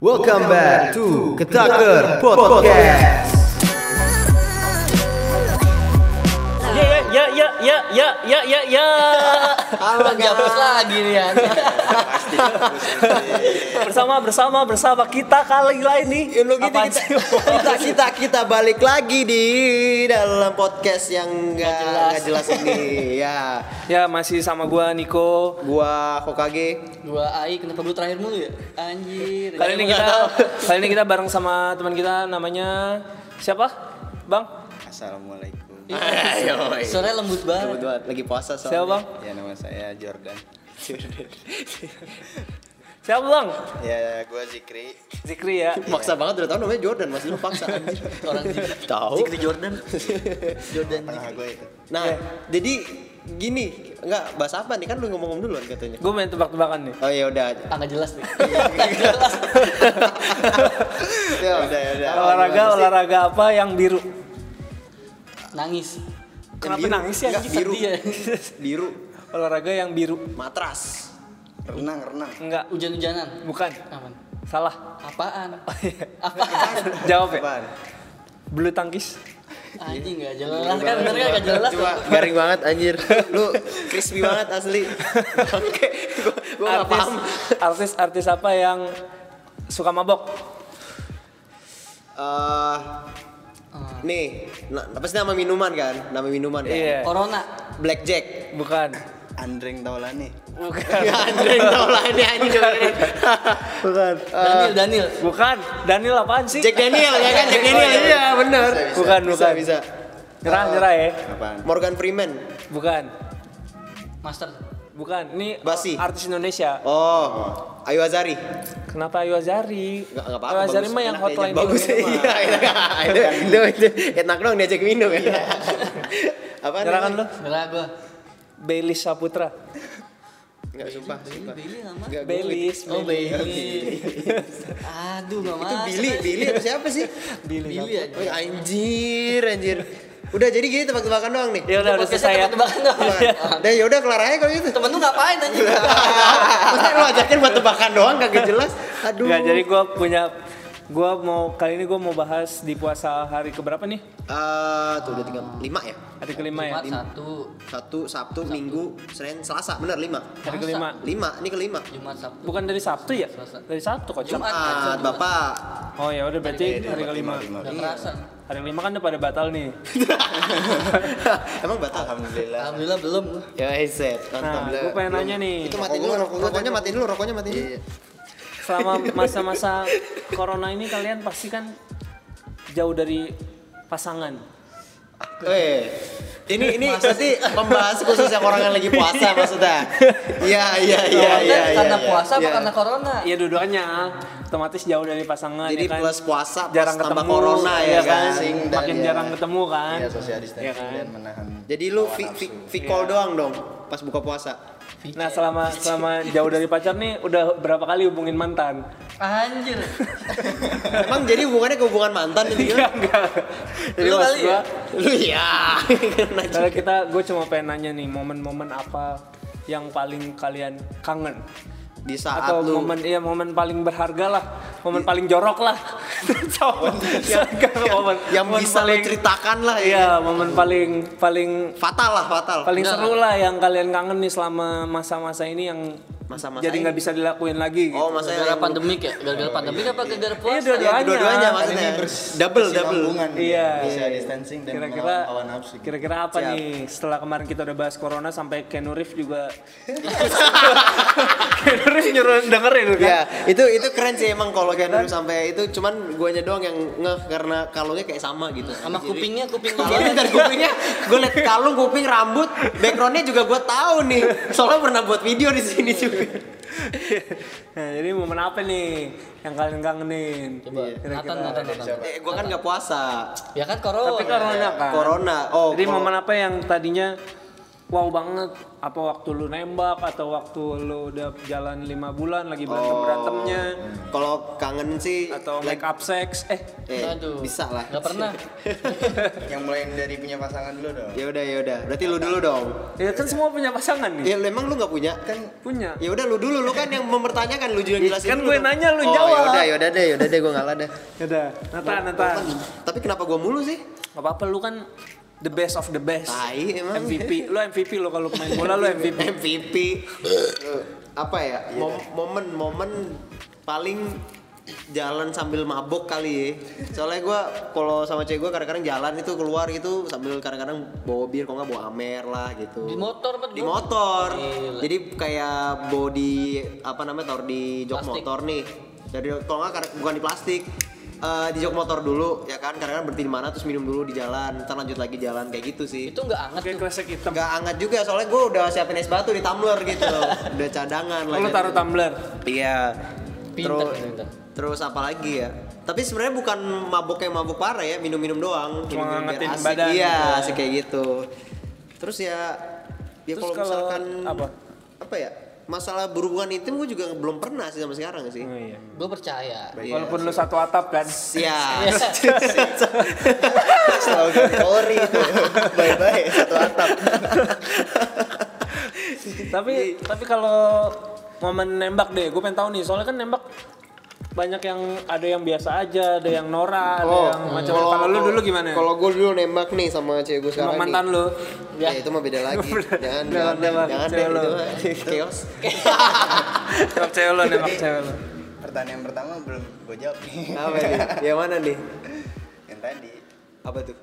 Welcome back to Ketaker Podcast. Halo Dihapus lagi nih ya. bersama bersama bersama kita kali lain nih. Ya, lu gitu, kita, kita kita kita balik lagi di dalam podcast yang nggak jelas. nggak jelas ini ya Ya masih sama gua Niko. gua Kokage Dua AI kenapa lu terakhir mulu ya? Anjir. Kali ini kita kali ini kita bareng sama teman kita namanya siapa? Bang? Assalamualaikum. Ayo, Suaranya lembut banget. Kebetulan lagi puasa Siapa, soalnya. Bang? Ya nama saya Jordan. Siapa, Bang? Ya gua Zikri. Zikri ya. Maksa banget udah tau namanya Jordan masih lu paksa anjir. Orang Zikri. Tahu. Zikri Jordan. Jordan Zikri. gue itu. Nah, jadi gini, enggak bahas apa nih kan lu ngomong duluan katanya. Gue main tebak-tebakan nih. Oh ya udah. Ah nggak jelas nih. Jelas. Ya udah ya udah. olahraga olahraga apa yang biru? Nangis. Kenapa biru. nangis ya? Enggak, biru. Ya. Biru Olahraga yang biru. matras. Renang, renang. Enggak, Hujan-hujanan. bukan. Aman. Salah. Apaan? Oh, iya. Apaan? Jawab ya. Apaan? Bulu tangkis. Anjing nggak jelas kan bener kan nggak jelas. Cuma garing banget anjir. Lu crispy banget asli. Oke, gua gua enggak artis, paham. artis artis apa yang suka mabok? Eh nih, na- apa sih nama minuman kan? Nama minuman kan? Iya. Corona. Blackjack. Bukan. Andreng Taulani. Bukan. Ya anjing tau lah ini anjing dengerin. Bukan. Daniel Daniel. Bukan. Daniel apaan sih? Jack Daniel ya kan? Jack Daniel iya bener. Bukan, Bisa bukan. bisa. Nyerah, nyerah ya. Apaan? Morgan Freeman. Bukan. Master. Bukan. Ini Basi. artis Indonesia. Oh, Ayu Azari. Kenapa Ayu Azari? Enggak enggak apa-apa. Ayu Azari mah yang Enak hotline bagus. Iya, itu itu itu enak dong diajak minum ya. Apa? Nyerah kan lu? Gerak gua. Baileys Saputra. Enggak sumpah, sumpah. Billy. Enggak Baileys. Oh Bailey. Aduh nggak Itu masuk. Billy, Billy atau siapa sih? Billy. Billy. Oh, anjir, anjir. Udah jadi gini tebak-tebakan doang nih. Ya udah udah selesai ya. tebak-tebakan doang. Udah ya udah kelar aja kalau gitu. Temen lu ngapain anjing? Masa lu ajakin buat tebakan doang kagak jelas. Aduh. Enggak, jadi gue punya gue mau kali ini gue mau bahas di puasa hari keberapa nih? Eh, tuh udah tinggal lima ya. Hari kelima ya. Satu, Satu, Sabtu, Minggu, Senin, Selasa, bener lima. Hari kelima. Lima, ini kelima. Jumat Sabtu. Bukan dari Sabtu ya? Selasa. Dari Sabtu kok. Cuma. Jumat. Jumat, Bapak. Oh ya udah berarti hari kelima. Udah kerasa. Hari kelima kan udah pada batal nih. Emang batal? Alhamdulillah. Alhamdulillah belum. Ya, set. Nah, gue pengen nanya nih. Itu matiin dulu, rokok- rokoknya matiin dulu, rokoknya matiin dulu. Selama masa-masa corona ini kalian pasti kan jauh dari pasangan. Eh, ini ini berarti pembahas khusus yang orang yang lagi puasa maksudnya. Iya, iya, iya, iya. Karena iya, puasa apa iya. karena corona? Iya dua-duanya otomatis jauh dari pasangan Jadi ya kan. plus puasa, plus jarang tambah ketemu corona ya ya kan. kan. Makin ya- jarang ketemu kan. Iya, social Iya distancing kan? dan menahan. Jadi lu hawa vi, nafsu. vi, vi call doang dong pas buka puasa. Nah selama selama jauh dari pacar nih udah berapa kali hubungin mantan? Anjir. Emang jadi hubungannya ke hubungan mantan itu ya? Enggak enggak. Jadi Lu kali gua, ya? Lu ya. Karena kita gue cuma pengen nanya nih momen-momen apa yang paling kalian kangen Di saat atau lu momen iya momen paling berharga lah momen paling jorok lah Coba. Enggak, momen yang momen bisa lu paling ceritakan lah ya. iya momen paling paling Fatal lah, fatal. paling Enggak, seru lah yang kalian kangen nih selama masa-masa ini yang Masa-masa jadi nggak bisa dilakuin lagi gitu. Oh, masa Gara-gara yang pandemik ya? Gara-gara pandemik apa gara-gara puasa? Iya, dua-duanya. Ya, dua-duanya Kan maksudnya. Ini bers- double, double. Iya. Bisa distancing dan Kira-kira nafsu. kira-kira apa Siap. nih setelah kemarin kita udah bahas corona sampai Reeves juga Reeves nyuruh dengerin kan. Ya, itu itu keren sih emang kalau kayak dulu sampai itu cuman guanya doang yang ngeh karena kalungnya kayak sama gitu. Sama kupingnya, kuping lu Kalungnya dari kupingnya, gue liat kalung, kuping, rambut, backgroundnya juga gue tahu nih. Soalnya pernah buat video di sini juga. Nah, jadi momen apa nih yang kalian kangenin? Coba, Kira-kira. Nathan, Nathan, Nathan. Eh, gue kan nggak puasa. Ya kan corona. Tapi corona kan. Corona. Oh, Jadi momen apa yang tadinya wow banget apa waktu lu nembak atau waktu lu udah jalan lima bulan lagi berantem berantemnya Kalau kangen sih atau make up sex eh eh, Aduh. bisa lah. Nggak pernah. Yang mulai dari punya pasangan dulu dong. Ya udah ya udah. Berarti lu dulu dong. ya kan semua punya pasangan nih Ya lu emang lu nggak punya kan? punya Ya udah lu dulu, lu kan yang mempertanyakan lu juga jelasin kan gue dong. nanya, lu oh, jawab. Ya udah, ya udah deh, ya udah deh gue ngalah deh. udah Nata Nata Tapi kenapa gua mulu sih? nggak apa-apa lu kan the best of the best Tai emang. MVP lu MVP lo kalau pemain bola lu MVP MVP. Eh, apa ya? Mom- Momen-momen paling jalan sambil mabok kali ya. Soalnya gua kalau sama cewek gua kadang-kadang jalan itu keluar gitu sambil kadang-kadang bawa bir, kok nggak bawa amer lah gitu. Di motor apa di motor Gila. jadi kayak body apa namanya taruh di jok Plastik. motor nih jadi kalau nggak bukan di plastik Eh, di jok motor dulu ya kan kadang-kadang berhenti di mana terus minum dulu di jalan ntar lanjut lagi jalan kayak gitu sih Itu nggak anget kayak tuh. kresek hitam nggak hangat juga soalnya gue udah siapin es batu di tumbler gitu udah cadangan Oh, lu taruh tumbler iya Pinter, terus pinter. terus apa lagi ya tapi sebenarnya bukan mabuk yang mabuk parah ya minum-minum doang Cuma ngangetin asik. badan. iya Iya. asik kayak gitu terus ya ya Terus kalau kalau misalkan apa? apa ya masalah berhubungan intim gue juga belum pernah sih sampai sekarang sih. Oh, iya. Gue percaya. walaupun lu satu atap kan. Ya Slogan Polri itu. Bye-bye satu atap. tapi tapi kalau momen nembak deh gue pengen tahu nih soalnya kan nembak banyak yang ada yang biasa aja ada yang Nora ada yang macam kalau lu dulu gimana? Oh, kalau gue dulu nembak nih sama cewek gue sama sekarang mantan nih. lu ya. Itu mah beda lagi. Jangan jangan nembak jangan deh itu lo. mah. Chaos. Nembak cewek lu nembak cewek lu Pertanyaan pertama belum gue jawab nih. apa nih? Yang mana nih? Yang tadi. Apa tuh?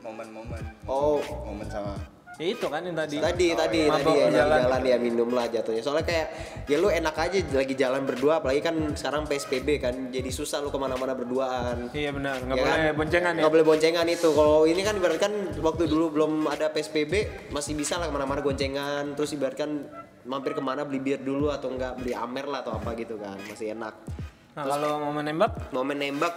Momen-momen. Oh. momen sama ya itu kan yang tadi. Tadi tadi Mabok tadi ya jalan. jalan. jalan ya minum lah jatuhnya. Soalnya kayak ya lu enak aja lagi jalan berdua apalagi kan sekarang psbb kan jadi susah lu ke mana-mana berduaan. Iya benar. Nggak Ya boleh kan? boncengan ya. Nggak boleh boncengan itu. Kalau ini kan ibaratkan waktu dulu belum ada psbb masih bisa lah ke mana-mana goncengan terus ibaratkan mampir ke mana beli bir dulu atau enggak beli amer lah atau apa gitu kan masih enak. Nah kalau momen nembak? Momen nembak.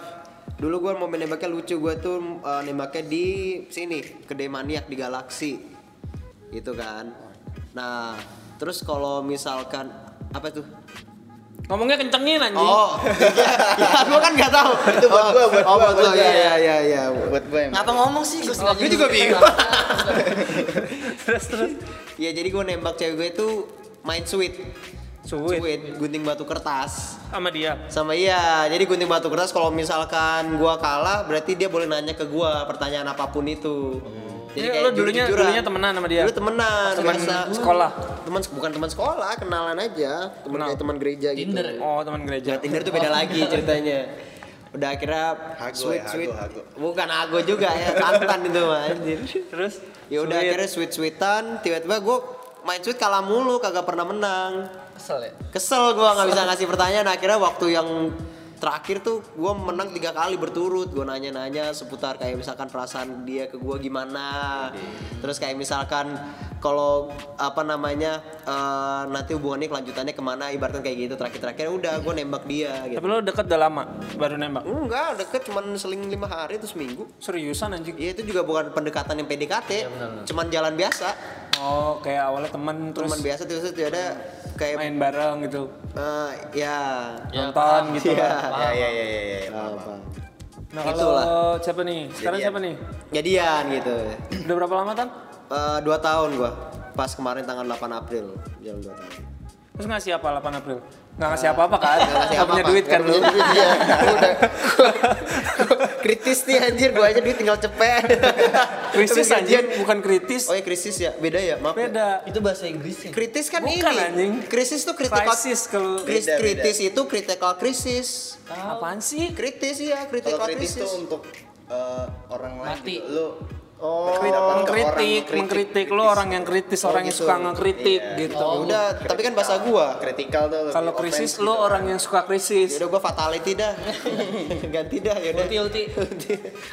Dulu gua momen nembaknya lucu gua tuh eh, nembaknya di sini kedai maniak di galaksi itu kan. Nah terus kalau misalkan apa tuh ngomongnya kencengin anjing. Oh. Ya gua kan nggak tahu. Itu buat gua, buat oh, gua, buat gua. gua. ya ya ya ya buat gue yang Ngapa ngomong sih? Gue Gua juga bingung. terus terus. Ya jadi gua nembak cewek gue itu main sweet. Sweet. gunting batu kertas. Sama dia? Sama iya jadi gunting batu kertas kalau misalkan gua kalah berarti dia boleh nanya ke gua pertanyaan apa pun itu Jadi lo dulunya jujur-jujuran. dulunya temenan sama dia. dulu temenan Teman biasa. sekolah. teman bukan teman sekolah kenalan aja teman kayak teman gereja Tinder. gitu Oh teman gereja. Ya, Tinder tuh beda lagi ceritanya udah akhirnya Hago sweet ya, sweet hago, hago. bukan hago juga ya santan itu mah anjir Terus? ya udah Sweet. akhirnya sweet sweetan tiba-tiba gua main sweet kalah mulu kagak pernah menang Kesel ya? kesel gua nggak bisa ngasih pertanyaan akhirnya waktu yang terakhir tuh gua menang tiga kali berturut. Gua nanya-nanya seputar kayak misalkan perasaan dia ke gua gimana. Terus kayak misalkan kalau apa namanya eh, nanti hubungannya kelanjutannya ke mana ibaratnya kayak gitu. Terakhir-terakhir udah gua nembak dia gitu. Tapi lo deket udah lama? Baru nembak. enggak deket cuman seling lima hari terus seminggu. Seriusan anjing. ya itu juga bukan pendekatan yang PDKT cuman jalan biasa. Oh kayak awalnya temen terus teman biasa terus itu ada kayak main bareng gitu. Eh, ya Ya, nonton gitu Iya. lah. ya ya ya ya, ya, Apa? paham, paham. Nah kalau Itulah. siapa nih? Sekarang Jadian. siapa nih? jadian gitu Udah berapa lama tan? Eh, dua tahun gua pas kemarin tanggal 8 April jalan dua tahun Terus ngasih apa 8 April? Nggak ngasih apa-apa kan? Nggak ngasih Nggak punya apa-apa. duit kan Nggak lu? punya duit, iya. Udah. kritis nih anjir gua aja duit tinggal cepet Krisis anjing, bukan kritis. oh ya krisis ya beda ya maaf ya. Beda. Itu bahasa Inggrisnya. kritis kan Bukan, ini anjing. krisis tuh critical Krisis kalau Kris- Beda, beda. kritis itu critical krisis apaan sih? kritis ya kalau critical kritis krisis tuh untuk eh, orang lain Mati. gitu. lu oh Mengkritik, mengkritik lo orang yang kritis, Oh, orang yang gitu. suka ngekritik Iya. gitu. Ya udah tapi kan bahasa gua kritikal tuh Kalau krisis gitu. lo orang yang suka krisis. Yaudah gua fatality dah ganti dah yaudah Ulti ulti.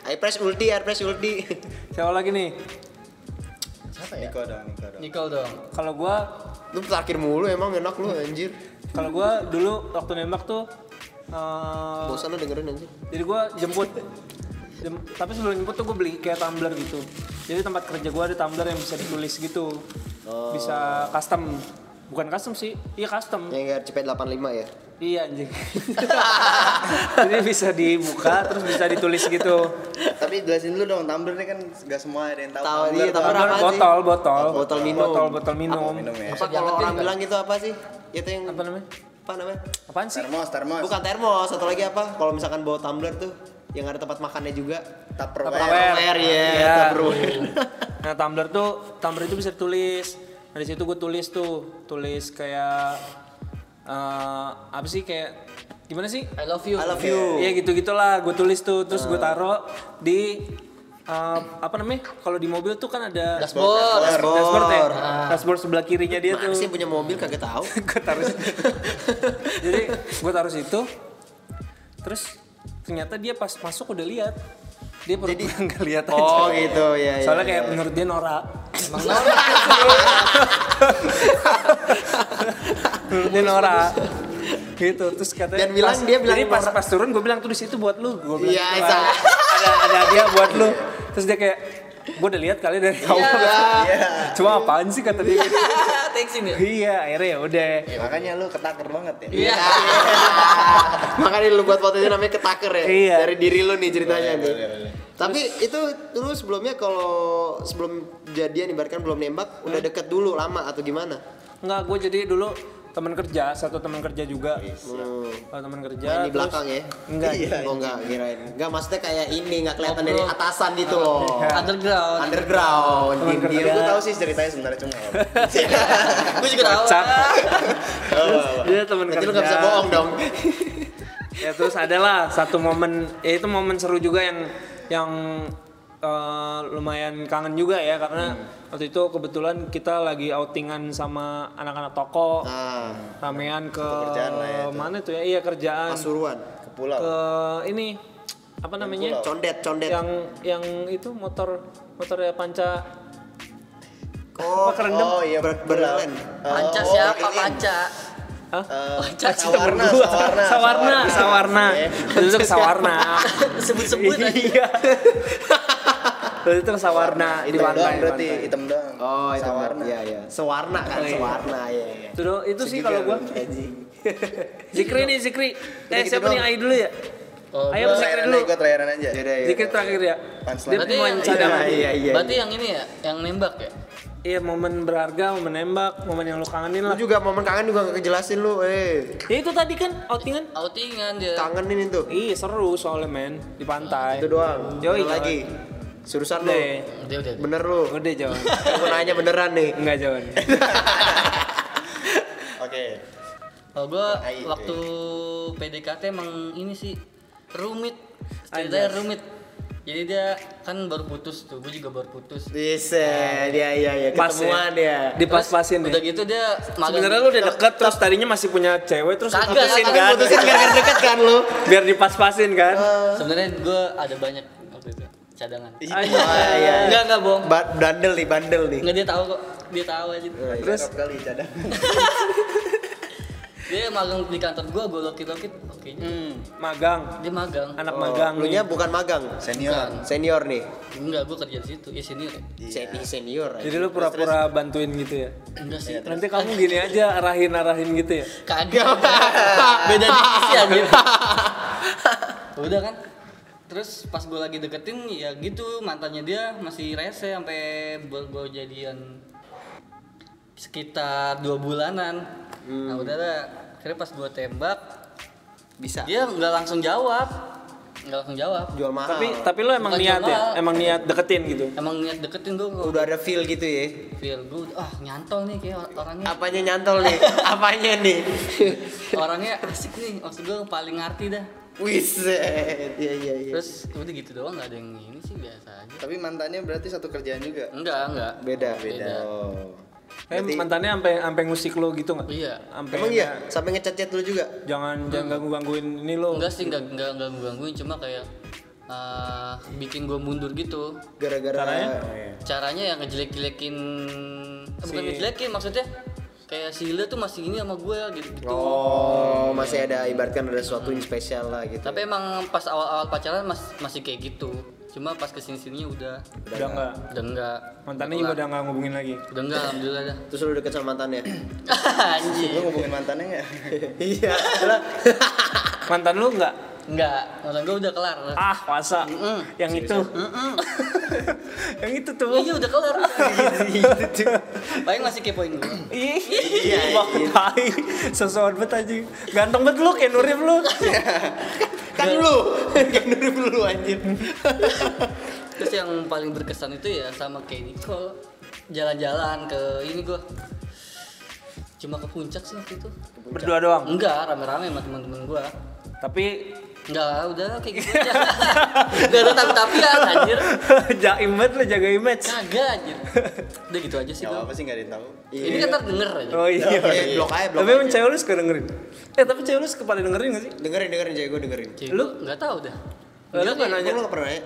I press ulti, I press ulti Siapa lagi nih? Siapa ya? Niko dong Niko dong Nicole dong. Kalau gua Lu terakhir mulu emang enak lu anjir kalau gua dulu waktu nembak tuh eh, Bosan lu dengerin anjir jadi gua jemput Jem- tapi sebelum jemput tuh gue beli kayak tumbler gitu jadi tempat kerja gua ada tumbler yang bisa ditulis gitu bisa custom bukan custom sih iya custom Yang kayak cepet 85 ya. iya anjing jadi bisa dibuka terus bisa ditulis gitu Tapi jelasin dulu dong, tumbler ini kan gak semua ada yang tahu. Tahu, tumbler iya, tumbler apa. apaan sih? botol botol Botol minum. botol botol minum minum ya. Apa kalau orang bilang itu apa sih? Itu yang apa namanya apa namanya? apaan sih Termos, termos. Bukan termos, satu lagi apa? Kalau misalkan bawa tumbler tuh yang ada tempat makannya juga. Tupperware. Tupperware, ya, Iya. Tupperware. nah tumbler tuh tumbler itu bisa tulis nah di situ gue tulis tuh tulis kayak eh, apa sih kayak gimana sih I love you. I love you. Iya gitu gitulah gue tulis tuh terus gue taruh di eh, apa namanya kalau di mobil tuh kan ada Dashboard. Dashboard. dashboard ya dashboard sebelah kirinya dia Mana tuh sih punya mobil kagak tahu. gue taruh jadi gue taruh situ terus ternyata dia pas masuk udah lihat. Dia pura-pura nggak lihat aja. Oh gitu ya. soalnya kayak menurut dia norak Emang norak. menurut dia norak gitu terus katanya Dan bilang- pas- dia bilang jadi pas pas turun gue bilang tuh di situ buat lu. Gue bilang Iya, gitu, Isa. ada ada hadiah buat lu. Terus dia kayak gue udah lihat kali dari awal cuma apaan sih kata dia Thanks ini. iya akhirnya ya udah Ya, makanya lu ketaker banget ya. Iya. Makanya lu buat fotonya namanya ketaker ya. Iya. Dari diri lu nih ceritanya nih. Tapi itu dulu sebelumnya kalau sebelum jadian ibaratkan belum nembak udah deket dulu lama atau gimana? Enggak, gue jadi dulu teman kerja, satu teman kerja juga. Hmm. Oh, teman kerja. Main di terus- belakang ya? Enggak. Oh enggak, kirain. Enggak maksudnya kayak ini enggak kelihatan dari atasan gitu loh. Underground. Underground, Teman. Gue tahu sih ceritanya sebenarnya cuma. Gue juga tahu. Kocak. Dia teman Berarti kerja. lu gak bisa bohong dong. Ya terus adalah satu momen, ya itu momen seru juga yang yang eh, lumayan kangen juga ya karena waktu itu kebetulan kita lagi outingan sama anak-anak toko, Nah, ramean ke lah ya itu. mana tuh ya? Iya kerjaan. Pasuruan. Ke pulau. Ke ini apa namanya? Condet, condet. Yang yang itu motor motornya panca Oh, apa kerendam? Oh iya Ber- pulau. berlen. Eh, Panca oh, siapa? ini. Panca. Hah? Panca Sawarna. Sawarna, Sawarna, Sawarna. Iya. Itu ke Sawarna. Sebut-sebut aja. Iya. Terus itu ke Sawarna di Hitam pantai. doang berarti, pantai. hitam doang. Oh, itu Sawarna. Iya, iya. Sewarna kan, Oh, iya. sewarna ya. ya. Itu, do- itu sih kalau gua. Zikri nih, Zikri. Eh, gitu siapa nih. Ayu dulu ya? Oh, Ayo Gua Zikri dulu. gue terakhir aja. Yaudah, ya. Zikri terakhir ya. Dia Berarti pemain yang- cadangan. Iya, iya. Berarti yang ini ya, yang nembak ya? Iya, momen berharga, momen nembak, momen yang lu kangenin Lu lah. juga momen kangen juga gak kejelasin lu, eh. Ya itu tadi kan outingan. Outingan dia. Kangenin itu. Iya, seru soalnya men di pantai. Itu doang. Ada lagi. Surusan lu. Udah. Udah, udah. Bener lu. Udah jauh. Aku nanya beneran nih. Enggak jauh. Oke. Oh gue waktu PDKT emang ini sih rumit. Ceritanya rumit. Jadi dia kan baru putus tuh, gue juga baru putus. Bisa, dia iya iya Pas ketemuan ya. dia. Dipas-pasin Udah deh. gitu dia Sebenarnya lu udah deket terus tadinya masih punya cewek terus Kagak, putusin kagak kan. Putusin gara-gara deket kan lu. Biar dipas-pasin kan. Sebenarnya gue ada banyak cadangan. Ah, iya, iya. Enggak enggak bohong. Ba- bandel nih, bandel nih. Enggak dia tahu kok. Dia tahu aja. Terus? Cakep kali cadang. Dia magang di kantor gue, gue lokit-lokit. Oke. Hmm, magang. Dia magang. Anak Oh, magang. Lu nya bukan magang. Senior. Senior nih. Enggak, gue kerja di situ. Ya senior ya. Seni senior. Jadi lu pura-pura bantuin gitu ya. Enggak sih. Nanti kamu gini aja arahin-arahin gitu ya. Kagak. Beda divisi aja. Udah kan. Terus pas gue lagi deketin ya gitu mantannya dia masih rese sampai gue jadian sekitar dua bulanan. Nah udah lah. Akhirnya pas gue tembak Bisa. dia nggak langsung jawab, nggak langsung jawab. Jual mahal. Tapi tapi lu emang Bukan niat ya? Emang niat deketin gitu. Emang niat deketin gue udah ada feel gitu ya. feel gue ah nyantol nih kayak or- orangnya Apanya nyantol nih? Apanya nih? orangnya asik nih maksud gue paling ngerti dah Wiset. Iya iya iya. terus udah gitu doang nggak ada yang ini sih biasa aja Tapi mantannya berarti satu kerjaan juga. enggak enggak Beda. Beda. Oh. Eh Berarti- mantannya sampai sampai ngusik lu gitu nggak? iya Sampai Emang iya, sampai ngechat-chat lu juga. Jangan jangan ganggu-gangguin ini lo. enggak sih enggak enggak enggak gangguin cuma kayak eh, bikin gue mundur gitu Gara-gara Caranya? caranya yang ngejelek-jelekin eh, bukan Si- ngejelekin maksudnya kayak si Hilda tuh masih ini sama gue gitu gitu Oh, masih ada ibaratkan ada sesuatu yang spesial lah gitu. tapi emang pas awal-awal pacaran mas, masih kayak gitu Cuma pas ke sini sininya udah Udah enggak. udah enggak. Mantannya juga udah nggak ngubungin lagi. Udah enggak alhamdulillah dah. Terus lu deket sama mantannya? Anjing. Lu ngomongin mantannya nggak? iya. Mantan lu enggak? Enggak, mantan gue udah kelar. Ah, masa. Mm-mm. Yang itu. yang itu tuh. Iya udah kelar. Paling masih kepoin gue. Iya, tai. Sesuatu banget aja. Ganteng banget lu kayak Nurif lu. kan lu. Kan nurip lu anjir. Terus yang paling berkesan itu ya sama kayak Nicole jalan-jalan ke ini gue cuma ke puncak sih waktu itu Berdua doang. enggak rame-rame sama teman-teman gue Tapi enggak udah kayak gitu aja enggak ada tapi-tapian anjir jaim banget lu jaga image. kagak anjir udah gitu aja sih Gak gue apa sih nggak ada yang tahu. ini kan ntar denger aja Oh iya. Iya, blok aja, blok Tapi emang cewek lu suka dengerin. Eh, tapi cewek lu suka pada dengerin gak sih? Dengerin dengerin cewek gue dengerin. Cewek Lu? lu nggak tahu dah Lu Enggak nggak kayak nanya? Lu gak pernah nanya?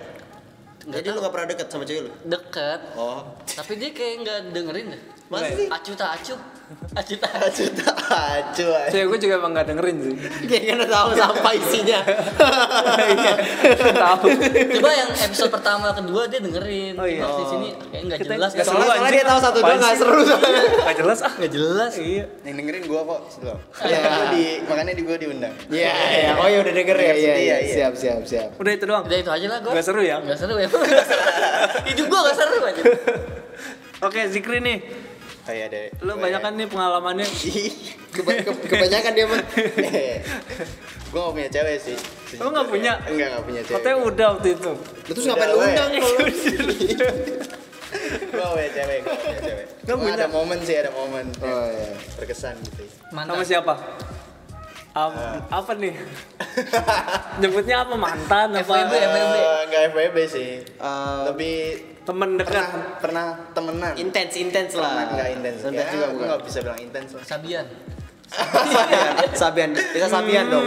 Jadi lu gak pernah deket sama cewek lu? deket Oh. tapi dia kayak nggak dengerin dah Masa sih? acu tak acu acu tak acu Acu tak acu. aja. Cewek gue juga emang gak dengerin sih. Kayaknya udah tahu sampai isinya. Iya. Tahu. coba yang episode pertama kedua dia dengerin Oh, iya. Pas di sini kayak nggak Kita- jelas nggak nggak seru, Soalnya, dia tahu satu dua gak seru soalnya. Gak jelas ah. nggak jelas Iya. Yang dengerin gua kok sebelum. Iya. Makanya di makanya di gua diundang. Iya, iya. Oh iya udah denger ya. Iya, iya. Iya, iya. Siap, siap, siap. Udah itu doang. udah itu aja lah gue Nggak seru ya? nggak seru ya hidup gue nggak seru aja Oke, Zikri nih. Kayak ada. Lu banyak kan nih pengalamannya. Keba- ke- kebanyakan dia mah. Gue gak punya cewek sih. Lu nggak punya? Enggak gak punya cewek. Katanya udah waktu itu. Lu terus ngapain lu Udah, undang Gue gak punya cewek, gue gak punya cewek. Nggak Cuma punya? Ada momen sih, ada momen. Oh iya. Berkesan gitu. mantan Sama siapa? Am, apa nih? Nyebutnya apa mantan apa? FWB. FWB. Eh, Nggak FWB sih. Eh, Lebih Temen dekat. pernah pernah temenan. intens intens lah. Enggak intens. Intens Ya, juga aku bukan. nggak bisa bilang intens lah. Sabian Sabian, Sabian, kita Sabian dong.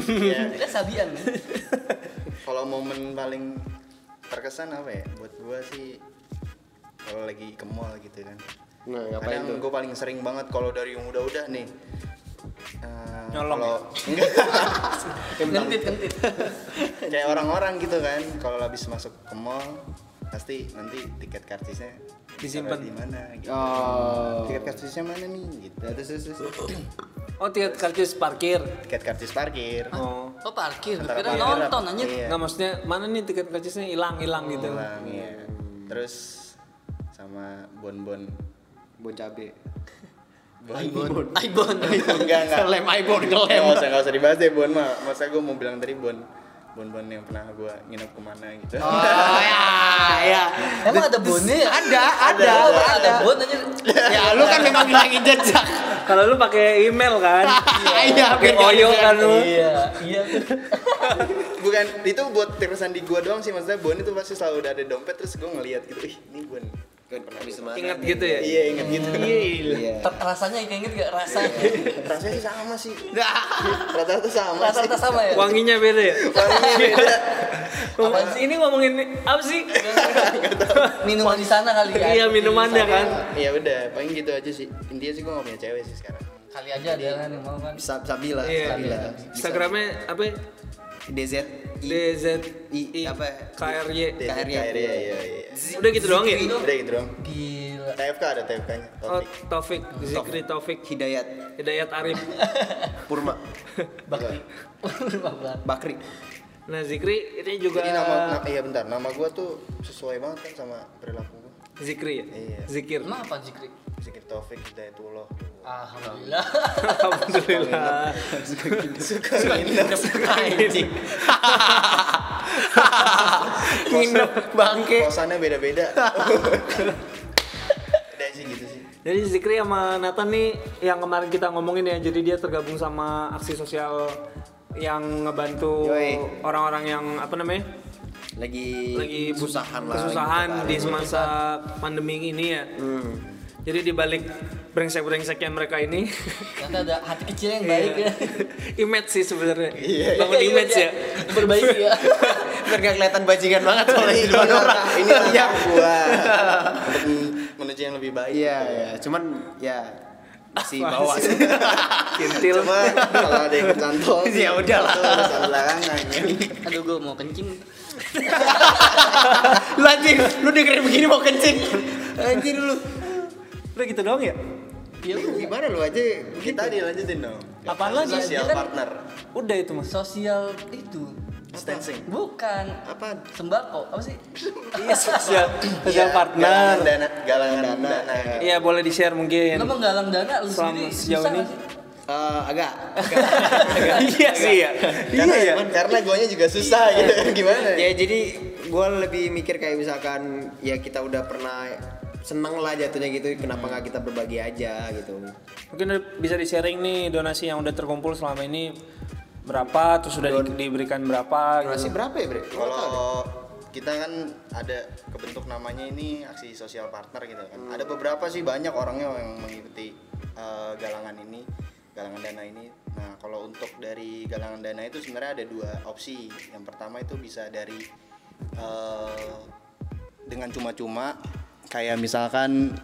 Iya. kita Sabian Kalau momen paling terkesan apa ya? Buat gua sih kalau lagi ke mall gitu kan. Nah, ngapain Kadang tuh? gue paling sering banget kalau dari yang udah-udah nih. Eh, Nyolong kalau enggak kentit kentit kayak orang-orang gitu kan kalau habis masuk ke mall pasti nanti tiket karcisnya Disimpan. di mana gitu. Oh. tiket karcisnya mana nih gitu terus, terus, terus. Oh, tiket karcis parkir. tiket karcis parkir Oh. oh parkir Antara kira parkir, nonton anjir iya. Nggak maksudnya mana nih tiket karcisnya hilang hilang gitu. Pulang, iya. terus sama bon-bon Bon cabe. Aibon. Aibon. Enggak enggak. Lem Nggak ngelem. usah nggak usah dibahas deh bon. Mah masa gue mau bilang tadi bon. Bon-bon yang pernah gue nginep ke mana gitu. Oh ya, ya. emang ada bonnya? Ya Ada, ada, ada. ada. Bon anjir. Ya lu kan memang ngilangin jejak. Kalau lu pakai email kan? Iya, Pakai oyo kan lu. iya. Iya. Bukan itu buat terkesan di gua doang sih maksudnya bon itu pasti selalu udah ada dompet terus gua ngeliat gitu ih ini bon Kan pernah bisa gitu ya? iya inget gitu. Iya. Ter- rasanya inget gak rasanya rasanya sih sama sih. Rata-rata sama rata-rata sama ya? Wanginya beda ya? Wanginya beda. Apaan sih ini ngomongin apa sih? minuman di sana kali ya? Iya minumannya kan. ya udah. Paling gitu aja sih. Intinya sih gua gak punya cewek sih sekarang. Kali aja ada kan yang mau kan? Bisa Sabila, Iya. Sabila. Instagramnya apa? Ya? DZ D Z I apa? K R Y. KRY. iya iya iya Udah gitu doang ya? udah gitu doang gila TFK ada TFK nya Oh, Taufik, Zikri Taufik, Hidayat Hidayat Arif. Purma bakri Bakri. Nah, Zikri ini juga ini nama, na- iya bentar nama gua tuh sesuai banget kan sama perilaku gua Zikri ya? Iya. Zikir. emang apa zikri Zikir Taufik Hidayatullah alhamdulillah Alhamdulillah. suka nginep Anjing. Nginep bangke. kosannya beda-beda udah sih gitu sih Jadi Zikri sama Nathan nih yang kemarin kita ngomongin ya, jadi dia tergabung sama aksi sosial yang ngebantu orang-orang yang apa namanya Lagi lagi kesusahan lah. kesusahan gitu di semasa pandemi ini ya. Hmm. Jadi di balik brengsek-brengseknya mereka ini ternyata ada hati kecil yang baik ya image sih sebenarnya. Iya. Bangun image ya. perbaiki ya Biar gak kelihatan bajingan banget soalnya di depan orang. ini langkah gua untuk menuju yang lebih baik Iya, iya. Cuman ya masih bawa Kintil. Coba kalau ada yang kecantol Ya udahlah. itu urusan belakangan ya. Aduh gue mau kencing. lu anjing lu dengerin begini mau kencing anjing lu Udah gitu doang ya? Iya gimana lu aja Kita dilanjutin dong. Apaan lagi? Social Dia kan- partner. Udah itu mas. sosial itu. Distancing. Bukan. apaan Sembako apa sih? Iya sosial, sosial Iya, partner. Galangan dana, galangan dana. Iya boleh di share mungkin. Lo menggalang dana lu Selama sendiri sejauh ini. nggak sih? Eh, agak iya sih ya. Karena, karena guanya juga susah gitu. Gimana? ya jadi gue lebih mikir kayak misalkan ya kita udah pernah seneng lah jatuhnya gitu kenapa nggak kita berbagi aja gitu Mungkin bisa di sharing nih donasi yang udah terkumpul selama ini berapa, terus sudah di- diberikan berapa. donasi Gitu. berapa ya bre Kalau kita kan ada kebentuk namanya ini aksi sosial partner gitu kan. Ada beberapa sih banyak orangnya yang mengikuti eh, galangan ini, galangan dana ini. Nah, kalau untuk dari galangan dana itu sebenarnya ada dua opsi. Yang pertama itu bisa dari eh, dengan cuma-cuma kayak misalkan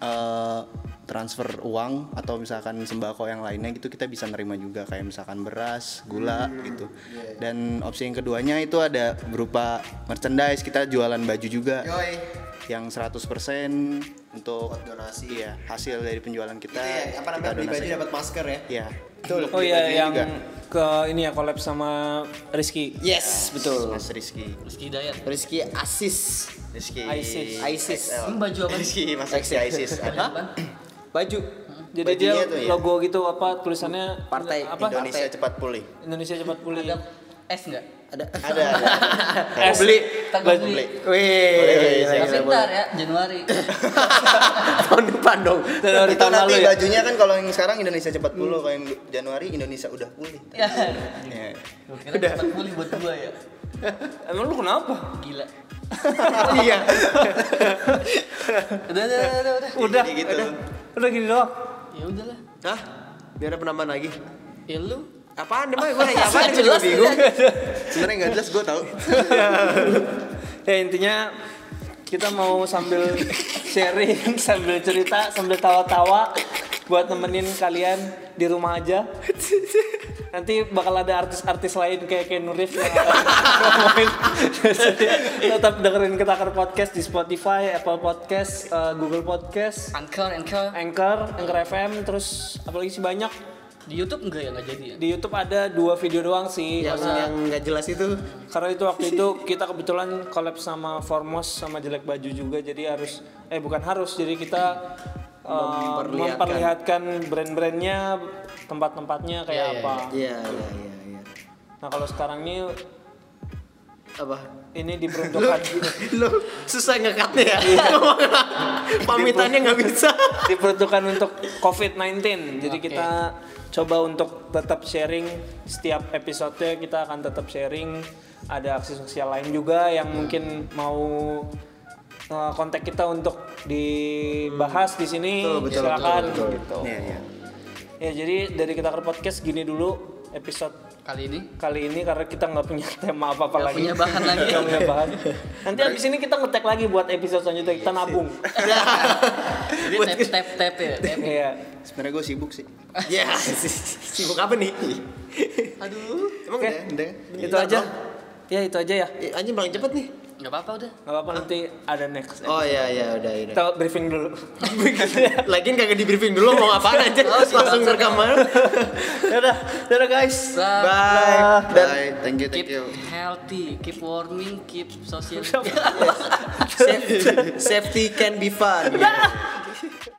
eh, transfer uang atau misalkan sembako yang lainnya gitu kita bisa nerima juga kayak misalkan beras, gula gitu. Dan opsi yang keduanya itu ada berupa merchandise, kita jualan baju juga yoi yang 100% untuk Buat donasi. Iya, hasil dari penjualan kita. itu ya apa namanya beli baju dapat masker ya Iya. Betul Oh iya yang juga. ke ini ya collab sama Rizky. yes betul Mas Rizky. Rizky Dayat. Rizky Asis Rizky ISIS. ISIS. Baju apa? Rizky Mas Rizky ISIS. Hah? baju Jadi Bajunya dia tuh ya? logo gitu apa tulisannya Partai apa? Indonesia cepat pulih. Indonesia cepat pulih. Ada S nggak? Ada Ada. ada. Eh, beli Baju- beli. wih Boleh, gila, Tapi gila, ntar ya Januari. tahun depan dong Dari itu tahun nanti lalu ya. bajunya kan kalau yang sekarang Indonesia cepat pulih, kalau yang Januari Indonesia udah pulih. ya. Ya. Gua kira cepat pulih buat gua ya. Emang lu kenapa? Gila. iya Udah, udah, udah, udah. udah. Udah, gitu. udah, udah gini doang. Ya udahlah. Hah? biar ada penambahan lagi Ya lu. Apaan emang gue nanya apaan gue juga bingung Sebenarnya nggak jelas gue tahu. ya intinya kita mau sambil sharing, sambil cerita, sambil tawa-tawa buat nemenin kalian di rumah aja. Nanti bakal ada artis-artis lain kayak Keanu Reeves yang akan Tetap dengerin Ketakar Podcast di Spotify, Apple Podcast, eh, Google Podcast, Anchor, Anchor. Anchor, Anchor FM, terus apalagi sih banyak. Di YouTube enggak ya enggak jadi ya? Di YouTube ada dua video doang sih. yang Karena- yang nggak jelas itu? Karena itu waktu itu kita kebetulan collab sama Formos sama Jelek Baju juga jadi harus eh bukan harus jadi kita uh, Memperlihatkan. memperlihatkan brand-brandnya tempat-tempatnya kayak Iya, iya, apa. iya. Iya iya iya Nah kalau sekarang ini apa? Ini diperuntukkan lu susah ngekatnya ya? Pamitannya nggak bisa. Diperuntukkan untuk COVID-19 jadi kita coba untuk tetap sharing setiap episode kita akan tetap sharing ada aksi sosial lain juga yang mungkin mau uh, kontak kita untuk dibahas di sini Betul, betul, silakan betul, betul. gitu. Iya, iya. Ya jadi dari kita ke podcast gini dulu episode Kali ini kali ini karena kita nggak punya tema apa apa Nggak lagi punya bahan lagi. Punya bahan nanti abis ini kita ngetek lagi buat episode selanjutnya kita nabung jadi tap tap tap ya. Tap. Iya. Sebenarnya gue sibuk sih. ya sibuk apa nih Aduh. emang Udah, udah udah. itu aja ya itu aja ya anjing paling cepet nih Enggak apa-apa udah. nggak apa nanti ada next oh iya iya udah udah. Kita briefing dulu. Lagian kagak di briefing dulu mau ngapain aja? Langsung rekaman. Dadah dadah guys. Bye. bye. Dan Bye. Thank you, thank Keep you. healthy, keep warming, keep social. safety can be fun